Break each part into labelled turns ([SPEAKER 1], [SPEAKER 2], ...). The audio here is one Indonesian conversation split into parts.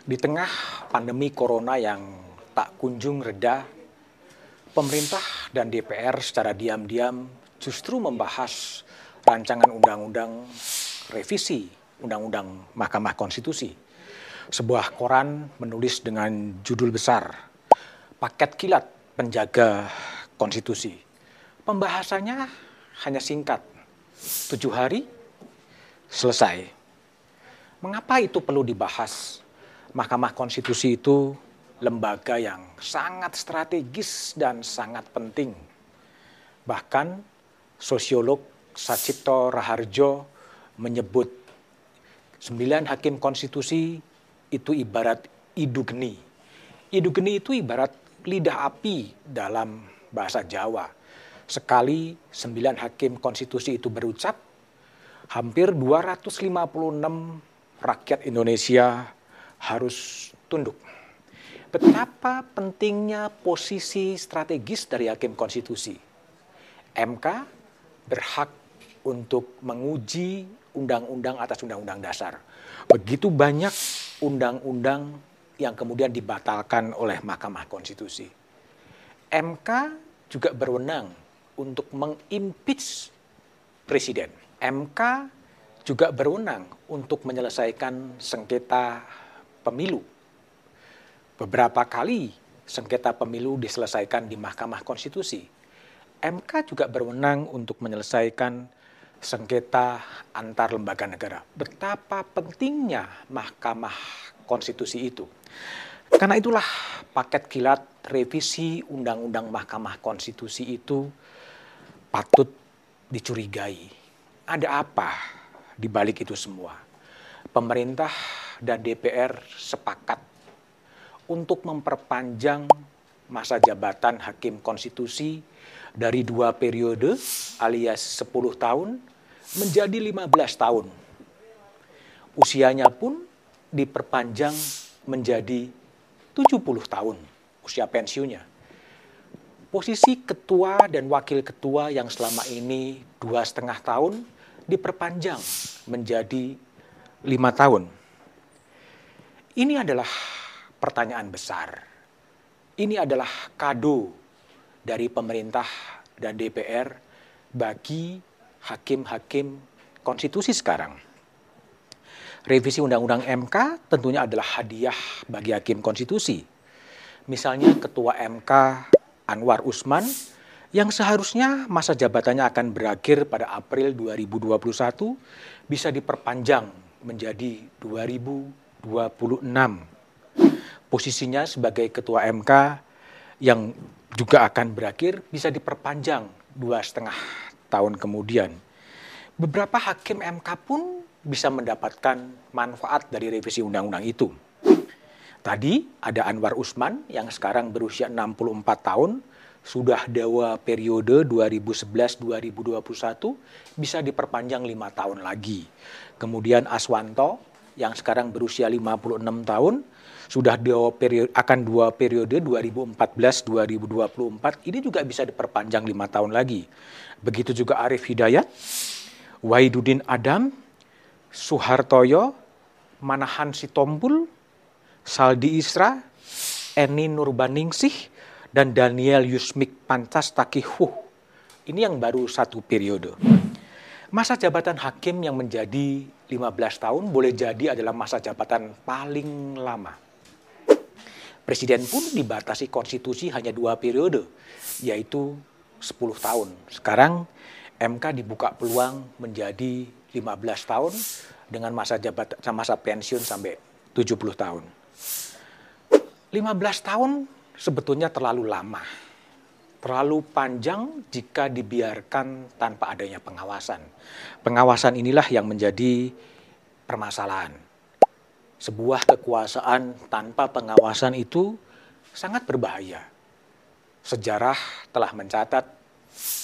[SPEAKER 1] Di tengah pandemi corona yang tak kunjung reda, pemerintah dan DPR secara diam-diam justru membahas rancangan undang-undang revisi Undang-Undang Mahkamah Konstitusi. Sebuah koran menulis dengan judul besar, Paket Kilat Penjaga Konstitusi. Pembahasannya hanya singkat, tujuh hari selesai. Mengapa itu perlu dibahas? Mahkamah Konstitusi itu lembaga yang sangat strategis dan sangat penting. Bahkan sosiolog Sacipto Raharjo menyebut sembilan hakim konstitusi itu ibarat idu geni. Idu geni itu ibarat lidah api dalam bahasa Jawa. Sekali sembilan hakim konstitusi itu berucap, hampir 256 rakyat Indonesia harus tunduk. Betapa pentingnya posisi strategis dari hakim konstitusi. MK berhak untuk menguji undang-undang atas undang-undang dasar. Begitu banyak undang-undang yang kemudian dibatalkan oleh Mahkamah Konstitusi. MK juga berwenang untuk mengimpeach presiden. MK juga berwenang untuk menyelesaikan sengketa pemilu. Beberapa kali sengketa pemilu diselesaikan di Mahkamah Konstitusi. MK juga berwenang untuk menyelesaikan sengketa antar lembaga negara. Betapa pentingnya Mahkamah Konstitusi itu. Karena itulah paket kilat revisi Undang-Undang Mahkamah Konstitusi itu patut dicurigai. Ada apa di balik itu semua? Pemerintah dan DPR sepakat untuk memperpanjang masa jabatan hakim konstitusi dari dua periode alias 10 tahun menjadi 15 tahun. Usianya pun diperpanjang menjadi 70 tahun usia pensiunnya. Posisi ketua dan wakil ketua yang selama ini dua setengah tahun diperpanjang menjadi lima tahun. Ini adalah pertanyaan besar. Ini adalah kado dari pemerintah dan DPR bagi hakim-hakim konstitusi sekarang. Revisi Undang-Undang MK tentunya adalah hadiah bagi hakim konstitusi. Misalnya Ketua MK Anwar Usman yang seharusnya masa jabatannya akan berakhir pada April 2021 bisa diperpanjang menjadi 2026. Posisinya sebagai ketua MK yang juga akan berakhir bisa diperpanjang dua setengah tahun kemudian. Beberapa hakim MK pun bisa mendapatkan manfaat dari revisi undang-undang itu. Tadi ada Anwar Usman yang sekarang berusia 64 tahun, sudah dewa periode 2011-2021 bisa diperpanjang lima tahun lagi. Kemudian Aswanto yang sekarang berusia 56 tahun sudah dua periode, akan dua periode 2014-2024 ini juga bisa diperpanjang lima tahun lagi. Begitu juga Arif Hidayat, Wahidudin Adam, Suhartoyo, Manahan Sitompul, Saldi Isra, Eni Nurbaningsih, dan Daniel Yusmik Pancas Takihuh. Ini yang baru satu periode. Masa jabatan hakim yang menjadi 15 tahun boleh jadi adalah masa jabatan paling lama. Presiden pun dibatasi konstitusi hanya dua periode, yaitu 10 tahun. Sekarang MK dibuka peluang menjadi 15 tahun dengan masa jabatan masa pensiun sampai 70 tahun. 15 tahun sebetulnya terlalu lama. Terlalu panjang jika dibiarkan tanpa adanya pengawasan. Pengawasan inilah yang menjadi permasalahan. Sebuah kekuasaan tanpa pengawasan itu sangat berbahaya. Sejarah telah mencatat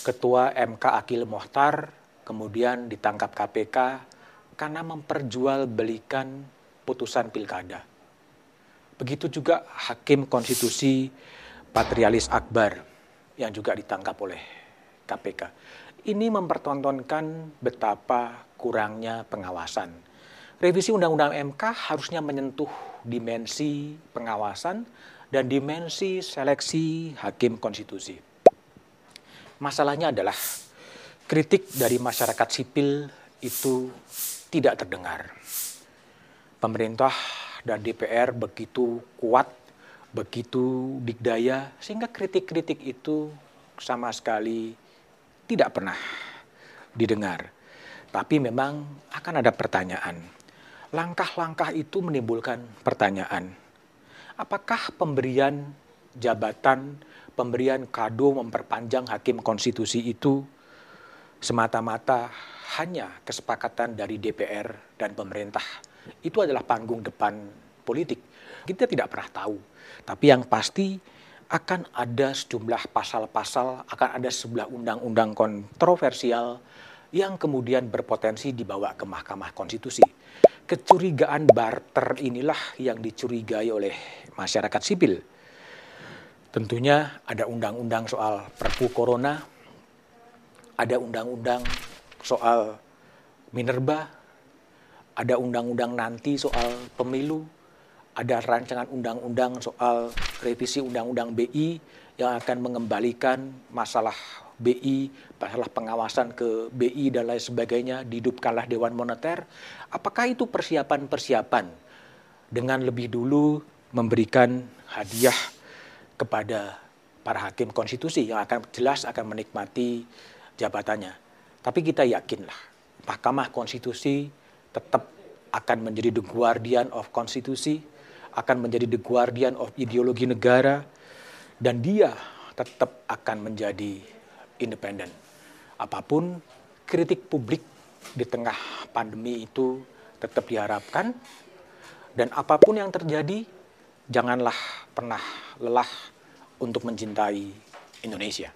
[SPEAKER 1] Ketua MK Akil Mohtar kemudian ditangkap KPK karena memperjualbelikan putusan pilkada Begitu juga Hakim Konstitusi Patrialis Akbar yang juga ditangkap oleh KPK. Ini mempertontonkan betapa kurangnya pengawasan. revisi Undang-Undang MK harusnya menyentuh dimensi pengawasan dan dimensi seleksi hakim konstitusi. Masalahnya adalah kritik dari masyarakat sipil itu tidak terdengar. Pemerintah dan DPR begitu kuat, begitu dikdaya, sehingga kritik-kritik itu sama sekali tidak pernah didengar. Tapi memang akan ada pertanyaan. Langkah-langkah itu menimbulkan pertanyaan. Apakah pemberian jabatan, pemberian kado memperpanjang hakim konstitusi itu semata-mata hanya kesepakatan dari DPR dan pemerintah. Itu adalah panggung depan politik. Kita tidak pernah tahu. Tapi yang pasti akan ada sejumlah pasal-pasal, akan ada sebuah undang-undang kontroversial yang kemudian berpotensi dibawa ke Mahkamah Konstitusi. Kecurigaan barter inilah yang dicurigai oleh masyarakat sipil. Tentunya ada undang-undang soal perpu corona, ada undang-undang soal minerba, ada undang-undang nanti soal pemilu, ada rancangan undang-undang soal revisi undang-undang BI yang akan mengembalikan masalah BI, masalah pengawasan ke BI dan lain sebagainya, dihidupkanlah Dewan Moneter. Apakah itu persiapan-persiapan dengan lebih dulu memberikan hadiah kepada para hakim konstitusi yang akan jelas akan menikmati jabatannya. Tapi kita yakinlah Mahkamah Konstitusi tetap akan menjadi the guardian of konstitusi, akan menjadi the guardian of ideologi negara, dan dia tetap akan menjadi independen. Apa pun kritik publik di tengah pandemi itu tetap diharapkan, dan apa pun yang terjadi, janganlah pernah lelah untuk mencintai Indonesia.